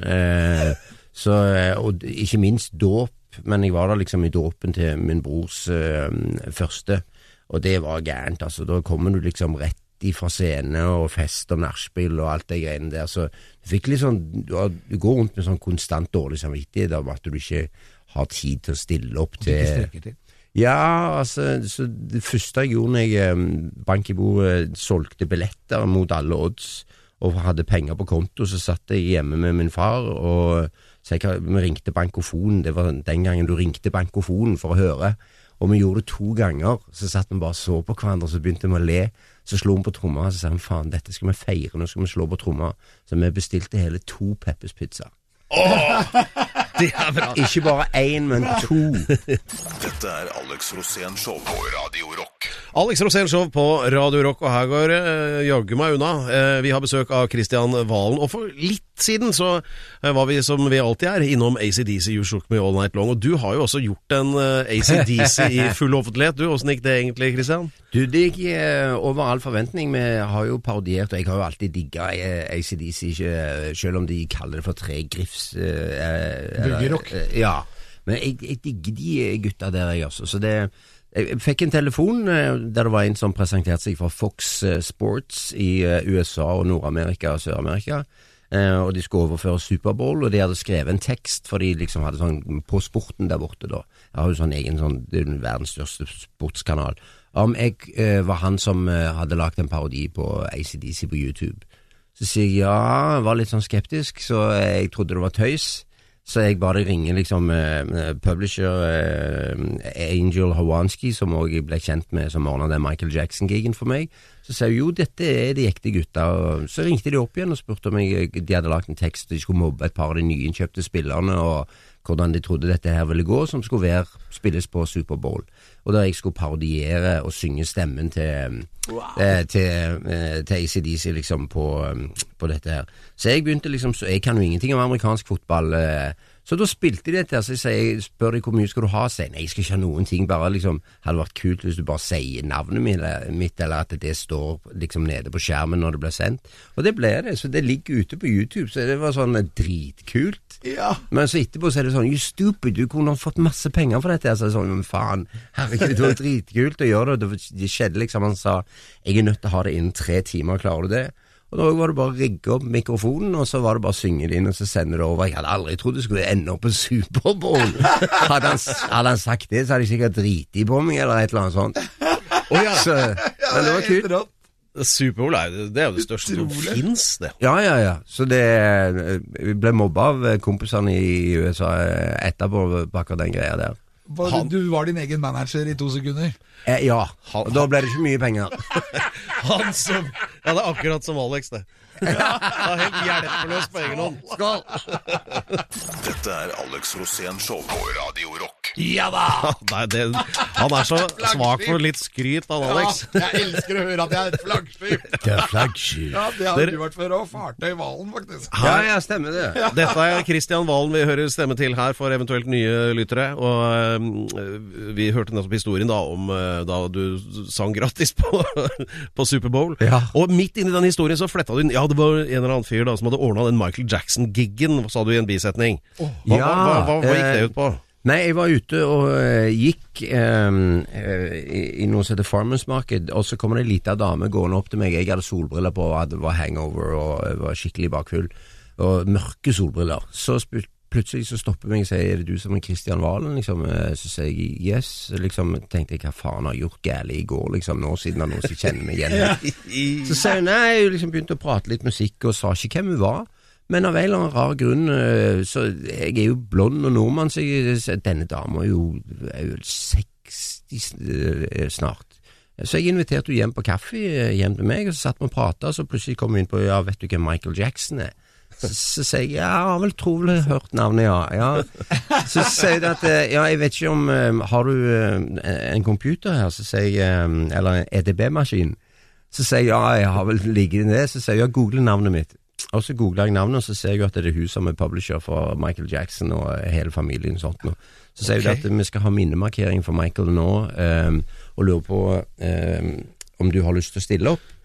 Så, og ikke minst dåp, men jeg var der liksom i dåpen til min brors eh, første. Og det var gærent, altså. Da kommer du liksom rett fra scene og fest og nachspiel og alt det greiene der. Så du fikk litt sånn Du, du går rundt med sånn konstant dårlig samvittighet om at du ikke har tid til å stille opp til til. ja, altså, så det første jeg gjorde når jeg eh, bank i bordet solgte billetter mot alle odds og hadde penger på konto, så satt jeg hjemme med min far og så jeg, vi ringte bankofonen. Det var den gangen du ringte bankofonen for å høre. Og vi gjorde det to ganger. Så satt vi bare og så på hverandre, så begynte vi å le. Så slo vi på tromma, og så sa vi faen, dette skal vi feire, nå skal vi slå på tromma. Så vi bestilte hele to Peppers pizza. Det er bra. Ikke bare én, men to. Dette er Alex Rosén Show på Radio Rock. Alex Rosén Show på Radio Rock, og her går eh, jaggu meg unna. Eh, vi har besøk av Kristian Valen, og for litt siden så eh, var vi, som vi alltid er, innom ACDC You Shook Me All Night Long. Og du har jo også gjort en eh, ACDC i full offentlighet. Du, Åssen gikk det egentlig, Kristian? Du, det gikk eh, over all forventning. Vi har jo parodiert, og jeg har jo alltid digga eh, ACDC, ikke, selv om de kaller det for tre grifs. Eh, eh, eller- Bølgerock. eh, ja. Men jeg, jeg digger de eh, gutta der, jeg også. Så det jeg fikk en telefon eh, der det var en som presenterte seg fra Fox eh, Sports i eh, USA og Nord-Amerika og Sør-Amerika. Eh, og de skulle overføre Superbowl, og de hadde skrevet en tekst, for de liksom hadde sånn på sporten der borte, da. Jeg har jo sånn egen sånn, det er verdens største sportskanal. Om jeg eh, var han som eh, hadde lagd en parodi på ACDC på YouTube. Så sier jeg ja, var litt sånn skeptisk, så jeg trodde det var tøys. Så jeg bare ringer liksom uh, publisher uh, Angel Hawanski, som òg ble kjent med som ordna den Michael Jackson-gigen for meg. Så sa hun jo, dette er de ekte gutta. Og så ringte de opp igjen og spurte om jeg, de hadde lagt en tekst, de skulle mobbe et par av de nyinnkjøpte spillerne, og hvordan de trodde dette her ville gå, som skulle være, spilles på Superbowl. Og der jeg skulle parodiere og synge stemmen til, eh, til, eh, til ACDC liksom på, eh, på dette her. Så jeg begynte liksom, så jeg kan jo ingenting om amerikansk fotball. Eh, så da spilte de dette, så jeg, sier, spør de hvor mye skal du ha, sier nei, jeg skal ikke ha noen ting, bare liksom, hadde vært kult hvis du bare sier navnet mitt, eller, at det står liksom nede på skjermen når det blir sendt. Og det ble det, så det ligger ute på YouTube, så det var sånn dritkult. Ja. Men så etterpå så er det sånn, you stupid, du kunne ha fått masse penger for dette. Så er det sånn, men faen, herregud, det var dritkult å gjøre det. Det det skjedde liksom, han sa, jeg er nødt til å ha det innen tre timer, klarer du det? Og da var det bare å rigge opp mikrofonen, og så var det bare å synge det inn, og så sende det over. Jeg hadde aldri trodd det skulle ende opp på Superbowl. Hadde han, hadde han sagt det, så hadde jeg sikkert driti på meg, eller et eller annet sånt. Oh, ja. Så, men det var kult. Superbowl er jo det, er jo det største som fins, det. Ja, ja, ja. Så det Vi ble mobba av kompisene i USA etterpå på akkurat den greia der. Var- Han- Du var din egen manager i to sekunder. Eh, ja. Han, da ble det ikke mye penger. Han som Ja, det er akkurat som Alex, det. Ja, helt hjelpeløs på egen hånd. Skål! Dette er Alex Rosén Show på Radio Rock. Ja da! Nei, det, han er så svak for litt skryt, han Alex. Ja, jeg elsker å høre at jeg er et flaggskip. Det er flaggskip. Ja, det har Dere- du vært før òg. Fartøy Valen, faktisk. Ja, ja, stemmer det. Dette er Kristian Valen vi hører stemme til her for eventuelt nye lyttere. Og øh, Vi hørte nettopp historien da om øh, da du sang gratis på, på Superbowl. Ja. Og midt inni den historien så fletta du inn Ja, det var en eller annen fyr da som hadde ordna den Michael Jackson-giggen, sa du i en bisetning. Hva, hva, Ja, hva, hva, hva gikk det eh, ut på? Nei, jeg var ute og eh, gikk um, i, i noe som heter Farmers Market, og så kommer det ei lita dame gående opp til meg. Jeg hadde solbriller på, hadde, var hangover og var skikkelig bakfull. Og mørke solbriller. Så spu- plutselig så stopper meg og sier er det du som er Kristian Valen, liksom. Eh, Så sier jeg yes. Liksom tenkte jeg hva faen har jeg gjort galt i går, liksom, nå siden han også kjenner meg igjen. Så sier hun nei, hun liksom begynte å prate litt musikk og sa ikke hvem hun var. Men av en eller annen rar grunn øh, Så jeg er jo blond og nordmann, så jeg, denne dama er jo, er jo 60 øh, snart. Så jeg inviterte henne hjem på kaffe hjem til meg, og så satt vi og prata, så plutselig kom vi inn på ja, vet du hvem Michael Jackson er? Så, så sier jeg ja, jeg har vel trolig hørt navnet, ja. ja. Så sier de at øh, ja, jeg vet ikke om øh, Har du øh, en computer her? Så sier jeg Eller en EDB-maskin? Så sier jeg ja, jeg har vel ligget i det. Så sier jeg ja, google navnet mitt. Og så googler jeg navnet, og så ser jeg at det er hun som er publisher for Michael Jackson og hele familien. og sånt. nå. Så sier okay. de at vi skal ha minnemarkering for Michael nå, og lurer på om du har lyst til å stille opp.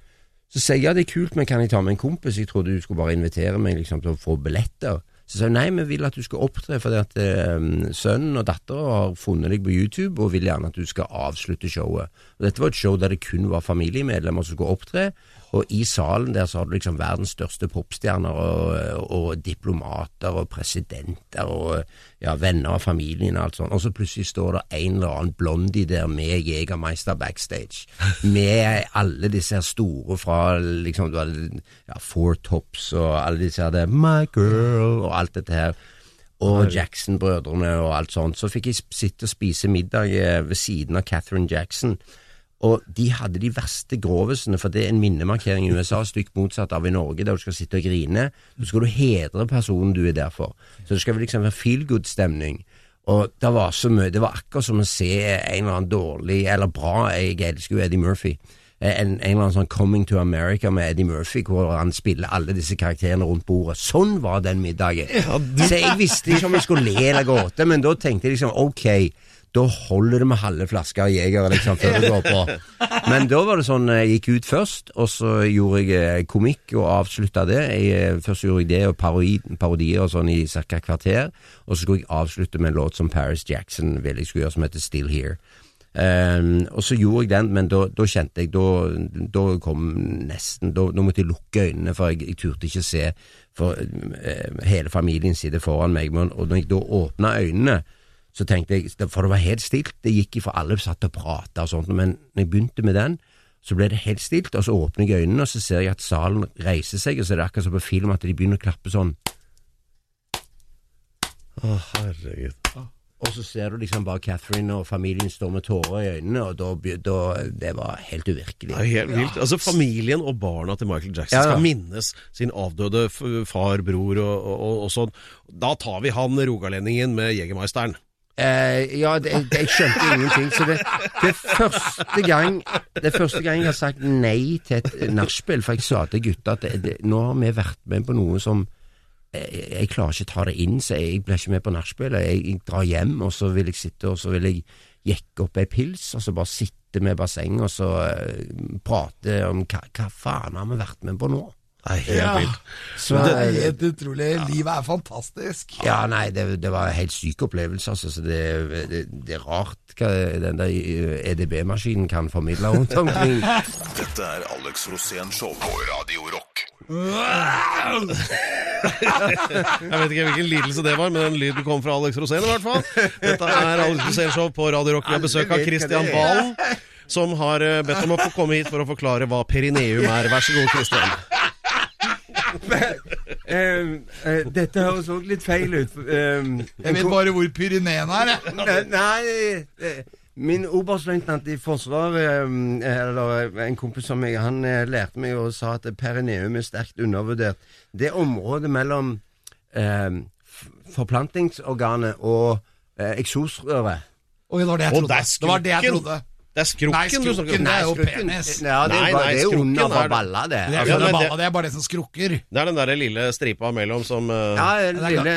Så sier jeg ja, det er kult, men kan jeg ta med en kompis? Jeg trodde du skulle bare invitere meg liksom, til å få billetter. Så sa hun nei, vi vil at du skal opptre, fordi at ehm, sønnen og datteren har funnet deg på YouTube og vil gjerne at du skal avslutte showet. Og Dette var et show der det kun var familiemedlemmer som skulle opptre, og i salen der så har du liksom verdens største popstjerner og, og diplomater og presidenter og ja, venner av familien og alt sånt. Og så plutselig står det en eller annen blondie der med Jegermeister backstage. Med alle disse her store fra liksom du hadde ja, Four Tops og alle disse her der My Girl og alt dette her. Og Jackson-brødrene og alt sånt. Så fikk jeg sitte og spise middag eh, ved siden av Catherine Jackson. Og de hadde de verste grovesene, for det er en minnemarkering i USA stygt motsatt av i Norge, der du skal sitte og grine. Så skal du hedre personen du er der for. Så det skal liksom være feel good-stemning. Og det var så mye Det var akkurat som å se en eller annen dårlig, eller bra, jeg elsker jo Eddie Murphy. Eh, En, en eller annen sånn Coming to America med Eddie Murphy, hvor han spiller alle disse karakterene rundt bordet. Sånn var den middagen. Så jeg visste ikke om jeg skulle le eller gråte, men da tenkte jeg liksom ok, da holder det med halve flaska Jeger liksom, før du går på. Men da var det sånn, jeg gikk ut først, og så gjorde jeg eh, komikk og avslutta det. Jeg, eh, først gjorde jeg det og parodi, parodier og sånn i ca. et kvarter, og så skulle jeg avslutte med en låt som Paris Jackson ville jeg skulle gjøre, som heter Still Here. Um, og så gjorde jeg den, men da, da kjente jeg Da, kom nesten da måtte jeg lukke øynene, for jeg, jeg turte ikke se, for uh, hele familien sitter foran meg. Men, og når jeg da åpna øynene, så tenkte jeg For det var helt stilt. Det gikk ifra alle satt og prata og sånt, men når jeg begynte med den, så ble det helt stilt, og så åpner jeg øynene, og så ser jeg at salen reiser seg, og så er det akkurat som på film at de begynner å klappe sånn. Å, herregud. Og så ser du liksom bare Catherine og familien stå med tårer i øynene, og da, da Det var helt uvirkelig. Er helt vilt. Altså Familien og barna til Michael Jackson Ja, ja. skal minnes sin avdøde far, bror og, og, og sånn. Da tar vi han rogalendingen med Jegermeisteren. Eh, ja, det, jeg skjønte ingenting. Så det, det er første gang Det er første gang jeg har sagt nei til et nachspiel, for jeg sa til gutta at det, det, nå har vi vært med på noe som jeg, jeg klarer ikke ta det inn, så jeg blir ikke med på nachspielet. Jeg, jeg drar hjem, og så vil jeg sitte og så vil jeg jekke opp ei pils, og så bare sitte med bassenget og så uh, prate om hva, hva faen har vi vært med på nå? Det er helt Ja. vilt. Så, Det er helt utrolig. Livet er fantastisk. Ja, nei, det, det var en helt syk opplevelse, altså. Så det, det, det er rart hva den der eh, EDB-maskinen kan formidle rundt omkring. Dette er Alex Rosén Show på Radio Rock. Jeg vet ikke hvilken lidelse det var, men den lyden kom fra Alex Rosén i hvert fall. Dette er Alex Rosén Show på Radio Rock. Vi har besøk av Christian. Valen, som har eh, bedt om å få komme hit for å forklare hva perineum er. Vær så god, Christian. Dette høres òg litt feil ut. Jeg vet bare hvor Pyreneen er, jeg. Nei, eh, min oberstløytnant i Forsvaret, eh, eller en kompis som meg, han eh, lærte meg og sa at perineum er sterkt undervurdert. Det området mellom eh, forplantingsorganet og Eh, Eksosrøret. Oi, det var det jeg trodde. det var det jeg trodde. Det er skrukken, Nei, du snakker skrukken, Nei, det er jo skrukken. penis. Ja, det er, Nei, nei, det er skrukken under er for balla, det. Det er, Ja, under men det- balla, det er bare det som skrukker. Det er den der lille stripa mellom som uh... Ja, den lille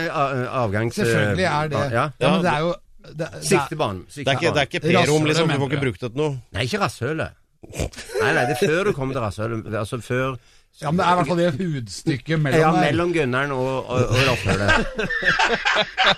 avgangs... Selvfølgelig er det Ja. Ja, men det er jo det, det Siktebanen. Det er ikke, det er ikke Perom, liksom. Du får ikke brukt det til noe. Nei, ikke rasshølet. Nei, nei, det er før du kommer til rasshølet. Altså før Ja, men det er i hvert fall det hudstykket mellom Ja, mellom gunneren og, og, og rasshølet.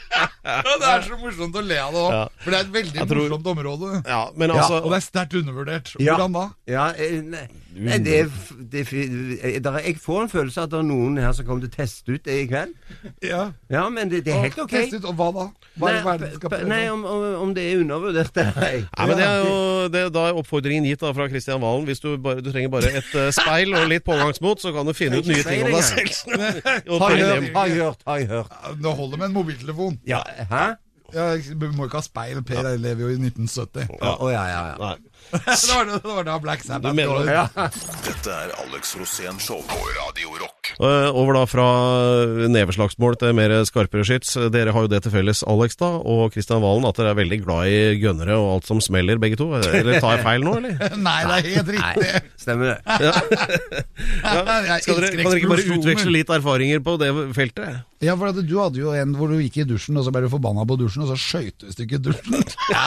Ja, det er så morsomt å le av det òg, Ja. for det er et veldig tror- morsomt område. Ja, men Ja, altså Og det er sterkt undervurdert. Ja. Hvordan da? Ja, eh, nei, nei det, er det er eh, der er- Jeg får en følelse av at det er noen her som kommer til å teste ut det i kveld. Ja, Ja, men det, det er helt ok. Teste ut, og hva da? Hva er det Nei, skal nei om, om, om det er undervurdert Nei. Nei, men det er jo det, Da er oppfordringen gitt da fra Kristian Valen. Hvis du, bare, du trenger bare et uh, speil og litt pågangsmot, så kan du finne ut nye ting om deg selv. Har jeg er hørt, det. har jeg hørt, Det holder med en mobiltelefon. Ja, hæ? Ja, Du må ikke ha speil. Per lever jo i 1970. Å ja, ja, ja. Nei. det, var, det var da Black Sabbath Du mener det? ja. Dette er Alex Rosén Show på Radio Rock. Eh, Over da fra neveslagsmål til mer skarpere skyts. Dere har jo det til felles, Alex da, og Kristian Valen, at dere er veldig glad i gønnere og alt som smeller, begge to. Eller tar jeg feil nå, eller? Nei, det er helt Nei, riktig. stemmer det. Ja. Skal dere, kan dere ikke bare utveksle litt erfaringer på det feltet? Ja, for at du hadde jo en hvor du gikk i dusjen, og så ble du forbanna på dusjen, og så skøytes du i dusjen. Ja,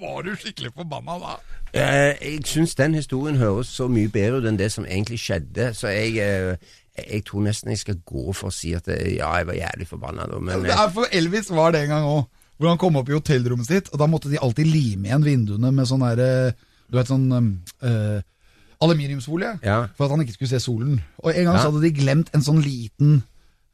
var du skikkelig forbanna da? Eh, jeg syns den historien høres så mye bedre ut enn det som egentlig skjedde, så jeg eh, jeg tror nesten jeg skal gå for å si at eh, ja, jeg var jævlig forbanna da, men Det er for Elvis var det en gang òg. Hvor han kom opp i hotellrommet sitt, og da måtte de alltid lime igjen vinduene med sånn derre Du vet sånn eh, aluminiumsfolie. Ja. For at han ikke skulle se solen. Og en gang Ja. så hadde de glemt en sånn liten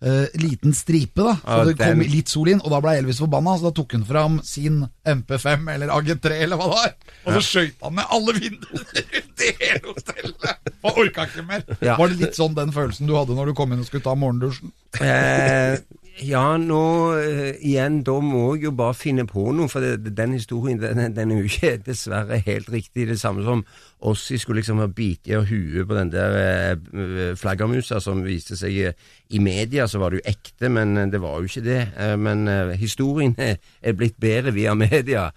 eh, liten stripe, da. Så oh, det kom den- litt sol inn, og da ble Elvis forbanna. Så da tok han fram sin MP5 eller AG3 eller hva det var, og så skøyt han med alle vinduene rundt i hele hotellet! Og orka ikke mer. Ja. Var det litt sånn den følelsen du hadde når du kom inn og skulle ta morgendusjen? Eh, ja, nå uh, igjen, da må jeg jo bare finne på noe, for det, den historien den, den er jo ikke dessverre helt riktig. Det samme som Ossi skulle liksom ha bitt i huet på den der uh, flaggermusa som viste seg uh, i media, så var det jo ekte, men det var jo ikke det. Men historien er, er blitt bedre via media.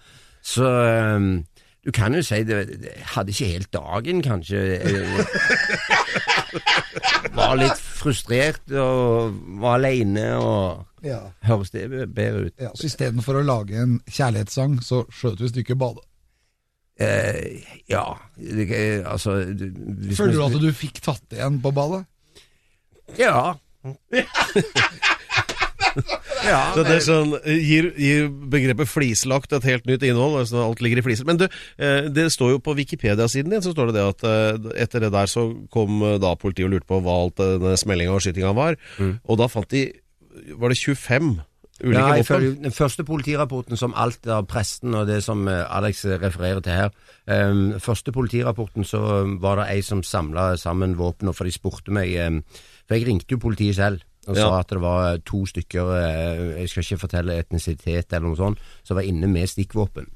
Så du kan jo si det, hadde ikke helt dagen, kanskje. var litt frustrert og var aleine og Ja. Høres det bedre ut? Ja, så istedenfor å lage en kjærlighetssang, så skjøt du stykket badet. Eh, ja det, Altså du, Føler du at du fikk tatt igjen på badet? Ja. ja Så det er sånn, gir, gir begrepet flislagt et helt nytt innhold. Altså alt ligger i fliser. Men du, eh, det står jo på Wikipedia-siden din så står det det at eh, etter det der så kom eh, da politiet og lurte på hva alt denne smellinga og skytinga var. Og da fant de Var det 25 ulike Ja, ifølge den første politirapporten som alt av presten og det som eh, Alex refererer til her um, Første politirapporten så var det ei som samla sammen våpen, og for de spurte meg um, For jeg ringte jo politiet selv og sa Ja. at det var to stykker eh, Jeg skal ikke fortelle etnisitet eller noe sånt, som var inne med stikkvåpen.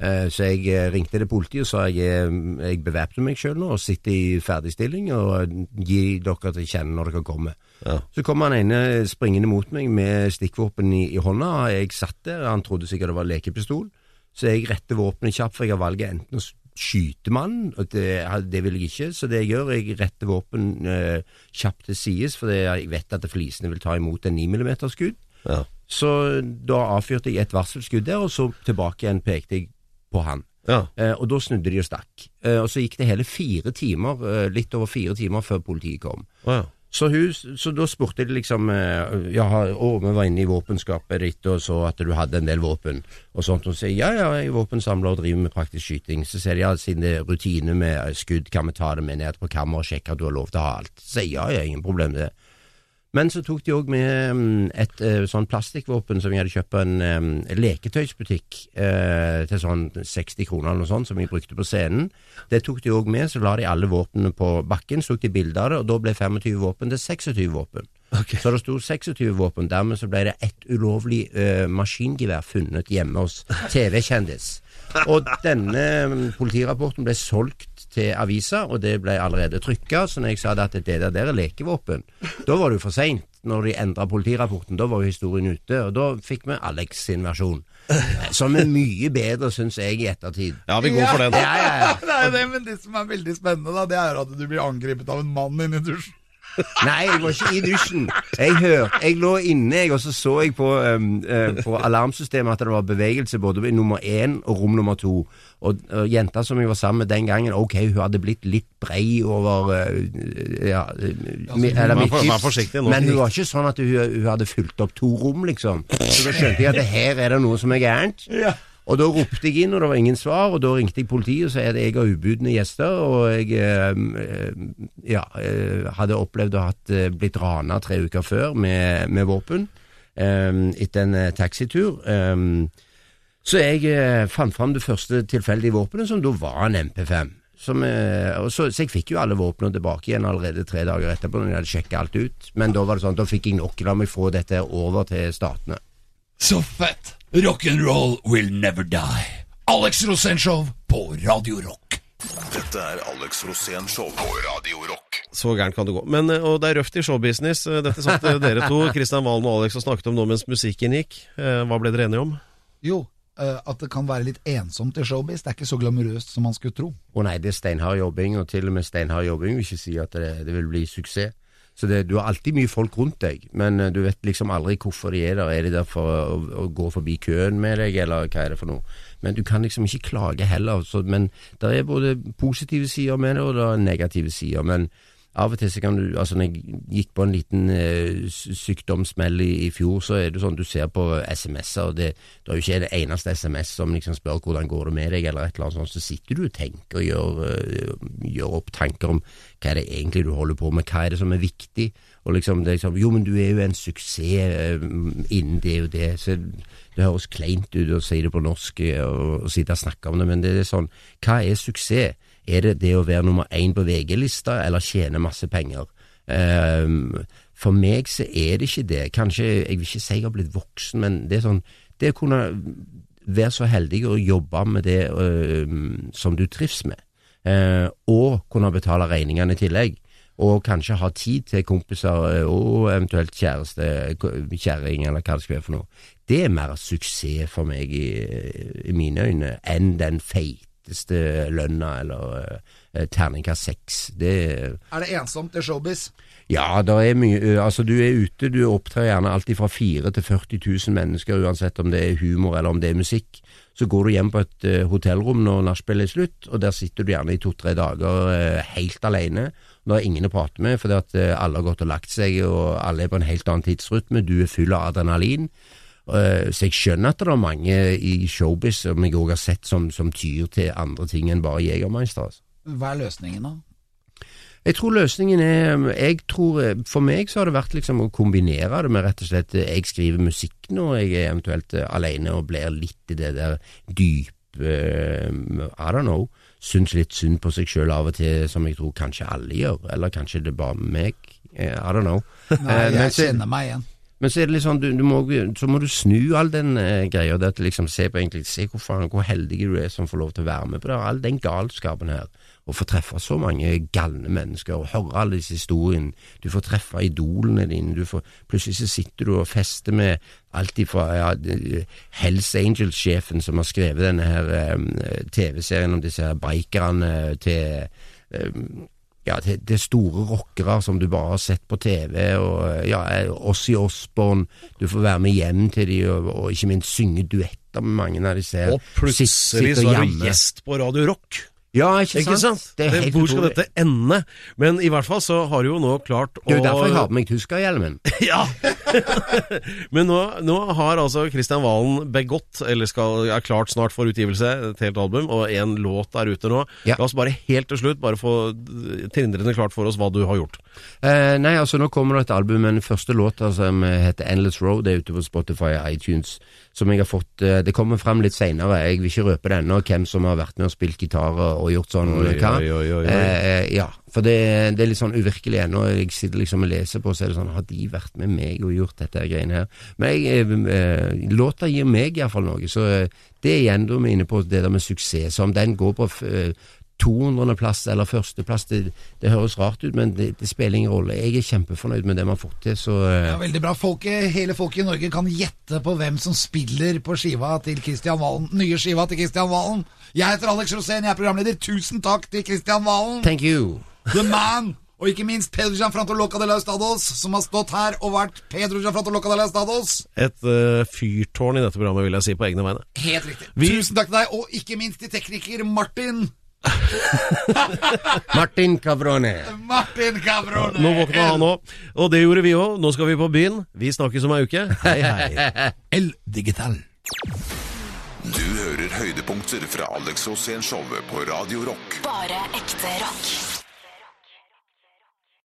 Eh, Så jeg eh, ringte til politiet og sa jeg, jeg bevæpner meg sjøl nå og sitter i ferdigstilling og gir dere til kjenne når dere kommer. Ja. Så kom han ene springende mot meg med stikkvåpen i, i hånda. Jeg satt der, han trodde sikkert det var lekepistol. Så jeg retter våpenet kjapt, for jeg har valget enten å skyte mannen, og det, det vil jeg ikke. Så det jeg gjør, jeg retter våpen eh, kjapt til sides, for jeg vet at flisene vil ta imot en 9 mm-skudd. Ja. Så da avfyrte jeg et varselskudd der, og så tilbake igjen pekte jeg på han. Ja. Eh, og da snudde de og stakk. Eh, og så gikk det hele fire timer, eh, litt over fire timer før politiet kom. Ja. Så, hun, så da spurte de liksom eh, Ja, å, vi var inne i våpenskapet ditt og så at du hadde en del våpen og sånt. Så sier ja, ja, jeg er våpensamler og driver med praktisk skyting. Så sier de ja, siden det er rutine med skudd, kan vi ta det med ned på kammeret og sjekke at du har lov til å ha alt. Så sier ja, ja, ingen problem med det. Men så tok de òg med mm, et eh, sånn plastikkvåpen som jeg hadde kjøpt på en eh, leketøysbutikk eh, til sånn 60 kroner eller noe sånt, som jeg brukte på scenen. Det tok de òg med, så la de alle våpnene på bakken, så tok de bilde av det, og da ble 25 våpen til 26 våpen. Så det sto 26 våpen. Dermed så ble det ett ulovlig eh, maskingevær funnet hjemme hos TV-kjendis. Og denne mm, politirapporten ble solgt til avisa, og det ble allerede trykka. Så når jeg sa at det der, der er lekevåpen, da var det jo for seint. når de endra politirapporten. Da var jo historien ute, og da fikk vi Alex sin versjon. Som er mye bedre, syns jeg, i ettertid. Ja, vi går for den. Ja, ja, ja. Det er det, men det som er veldig spennende, da, det er at du blir angrepet av en mann inni dusjen. Nei, jeg var ikke i dusjen. Jeg hørte, jeg lå inne, jeg, og så så jeg på, um, uh, på alarmsystemet at det var bevegelse både i nummer én og rom nummer to. Og, og jenta som jeg var sammen med den gangen, ok, hun hadde blitt litt brei over uh, ja, mi- eller mitt nå. Men hun var ikke sånn at hun, hun hadde fulgt opp to rom, liksom. Så da skjønte jeg at her er det noe som er gærent. Og da ropte jeg inn, og det var ingen svar, og da ringte jeg politiet og sa at jeg har ubudne gjester, og jeg eh, ja, eh, hadde opplevd å ha eh, blitt rana tre uker før med, med våpen etter en taxitur. Så jeg fant fram det første tilfeldige våpenet, som da var en MP5. Som, så, så jeg fikk jo alle våpnene tilbake igjen allerede tre dager etterpå, når jeg hadde sjekka alt ut. Men da var det sånn, da fikk jeg nok. La meg få dette over til statene. Så fett! Rock'n'roll will never die. Alex Rosenshov på Radio Rock. Dette er Alex Rosén Show på Radio Rock. Så gærent kan det gå. Men, eh, og det er røft i showbusiness. Eh, Dette satt eh, dere to, Kristian Valen og Alex, og snakket om nå mens musikken gikk. Hva ble dere enige om? Jo, at det kan være litt ensomt i showbiz. Det er ikke så glamorøst som man skulle tro. Å nei, det er steinhard jobbing, og til og med steinhard jobbing vil ikke si at det, det vil bli suksess. Så det, du har alltid mye folk rundt deg, men eh, du vet liksom aldri hvorfor de er der. Er de der for å, å gå forbi køen med deg, eller hva er det for noe? Men du kan liksom ikke klage heller. Så, men det er både positive sider med det, og det er negative sider. Men av og til så kan du Altså, når jeg gikk på en liten eh, sykdomssmell i, i fjor, så er det sånn du ser på SMS-er, og det, det er jo ikke det eneste SMS som liksom spør hvordan går det med deg, eller et eller annet sånt, så sitter du og tenker og gjør, eh, gjør opp tanker om hva er det egentlig du holder på med, hva er det som er viktig, og liksom det er liksom Jo, men du er jo en suksess eh, innen det og det, så det høres kleint ut å si det på norsk eh, og, og sitte og snakke om det, men det er sånn Hva er suksess? Er det det å være nummer én på VG-lista, eller tjene masse penger? Ehm, for meg så er det ikke det. Kanskje, jeg vil ikke si jeg har blitt voksen, men det er sånn Det å kunne være så heldig å jobbe med det som du trives med, eh, og kunne betale regningene i tillegg, og kanskje ha tid til kompiser eh, og eventuelt kjæreste, kjerring, eller hva det skal være for noe, det er mer suksess for meg i, i mine øyne enn den feiteste lønna eller eh, terningkast seks. Det Er det ensomt det showbiz? ja, det er mye Altså, du er ute, du opptrer gjerne alltid fra 4 til 40 000 mennesker, uansett om det er humor eller om det er musikk. Så går du hjem på et hotellrom når nachspielet er slutt, og der sitter du gjerne i to-tre dager helt alene. Det er ingen å prate med, fordi at alle har gått og lagt seg, og alle er på en helt annen tidsrytme. Du er full av adrenalin. Øh, Så jeg skjønner at det er mange i showbiz som jeg òg har sett som, som tyr til andre ting enn bare Jegermeister. Altså. Hva er løsningen, da? Jeg tror løsningen er jeg tror, For meg så har det vært liksom å kombinere det med rett og slett Jeg skriver musikk når jeg er eventuelt eh, alene og blir litt i det der dype eh, I don't know. Syns litt synd på seg sjøl av og til, som jeg tror kanskje alle gjør. Eller kanskje det er bare meg. eh, I don't know. Nei, Eh, jeg kjenner meg igjen. Men så er det litt sånn, du, du må, så må du snu all den eh, greia. Det at liksom se på egentlig, se hvor, faen, hvor heldig du er som får lov til å være med på det. All den galskapen her. Å få treffe så mange galne mennesker og høre alle disse historiene. Du får treffe idolene dine. Du får, plutselig så sitter du og fester med alt ifra ja, Hells Angels-sjefen som har skrevet denne her eh, TV-serien om disse her bikerne til eh, ja, det, det er store rockere som du bare har sett på TV, og ja, Ossie Osborn, du får være med hjem til de, og, og ikke minst synge duetter med mange av disse ser Og plutselig sitter så er du hjemme. gjest på Radio Rock. Ja, ikke? Ikke sant? Det er helt Hvor skal dette ende? Men i hvert fall så har du jo nå klart å Det er jo derfor jeg har på meg tyskerhjelmen. Ja! Men nå, nå har altså Kristian Valen begått, eller skal, er klart snart for utgivelse, et helt album, og en låt er ute nå. Ja. La oss bare helt til slutt bare få tindrende klart for oss hva du har gjort. Eh, nei, altså nå kommer det et album med den første låta som heter Endless Road. Det er ute på Spotify og iTunes. Som jeg har fått eh, Det kommer fram litt seinere. Jeg vil ikke røpe det ennå, hvem som har vært med og spilt gitar og, og gjort sånn. Oi, hva. oi, oi. Eh, ja, for det, det er litt sånn uvirkelig ennå. Jeg sitter liksom og leser på, så er det sånn Har de vært med meg og gjort dette greiene her? Men jeg, eh, eh, låta gir meg iallfall noe. Så eh, det igjen da vi er inne på det der med suksess. Så om den går på eh, 200.-plass eller førsteplass. Det, det høres rart ut, men det, det spiller ingen rolle. Jeg er kjempefornøyd med det man har fått til, så eh, Ja, veldig bra. Folket, hele folket i Norge kan gjette på hvem som spiller på skiva til Kristian Valen. Nye skiva til Kristian Valen. Jeg heter Alex Rosén, jeg er programleder. Tusen takk til Kristian Valen. thank you. The Man. Og ikke minst Pedro Gianfranto Loca de la Estados, som har stått her og vært Pedro Gianfranto Loca de la Estados. Et uh, fyrtårn i dette programmet, vil jeg si, på egne vegne. Helt riktig. Vi- Tusen takk til deg, og ikke minst til tekniker Martin. Martin Cavrone. Martin Cabrone. Nå våkna han òg, og det gjorde vi òg. Nå skal vi på byen. Vi snakkes om ei uke. Hei, hei. El Digital. Du hører høydepunkter fra Alex Rosén-showet på Radio Rock. Bare ekte rock.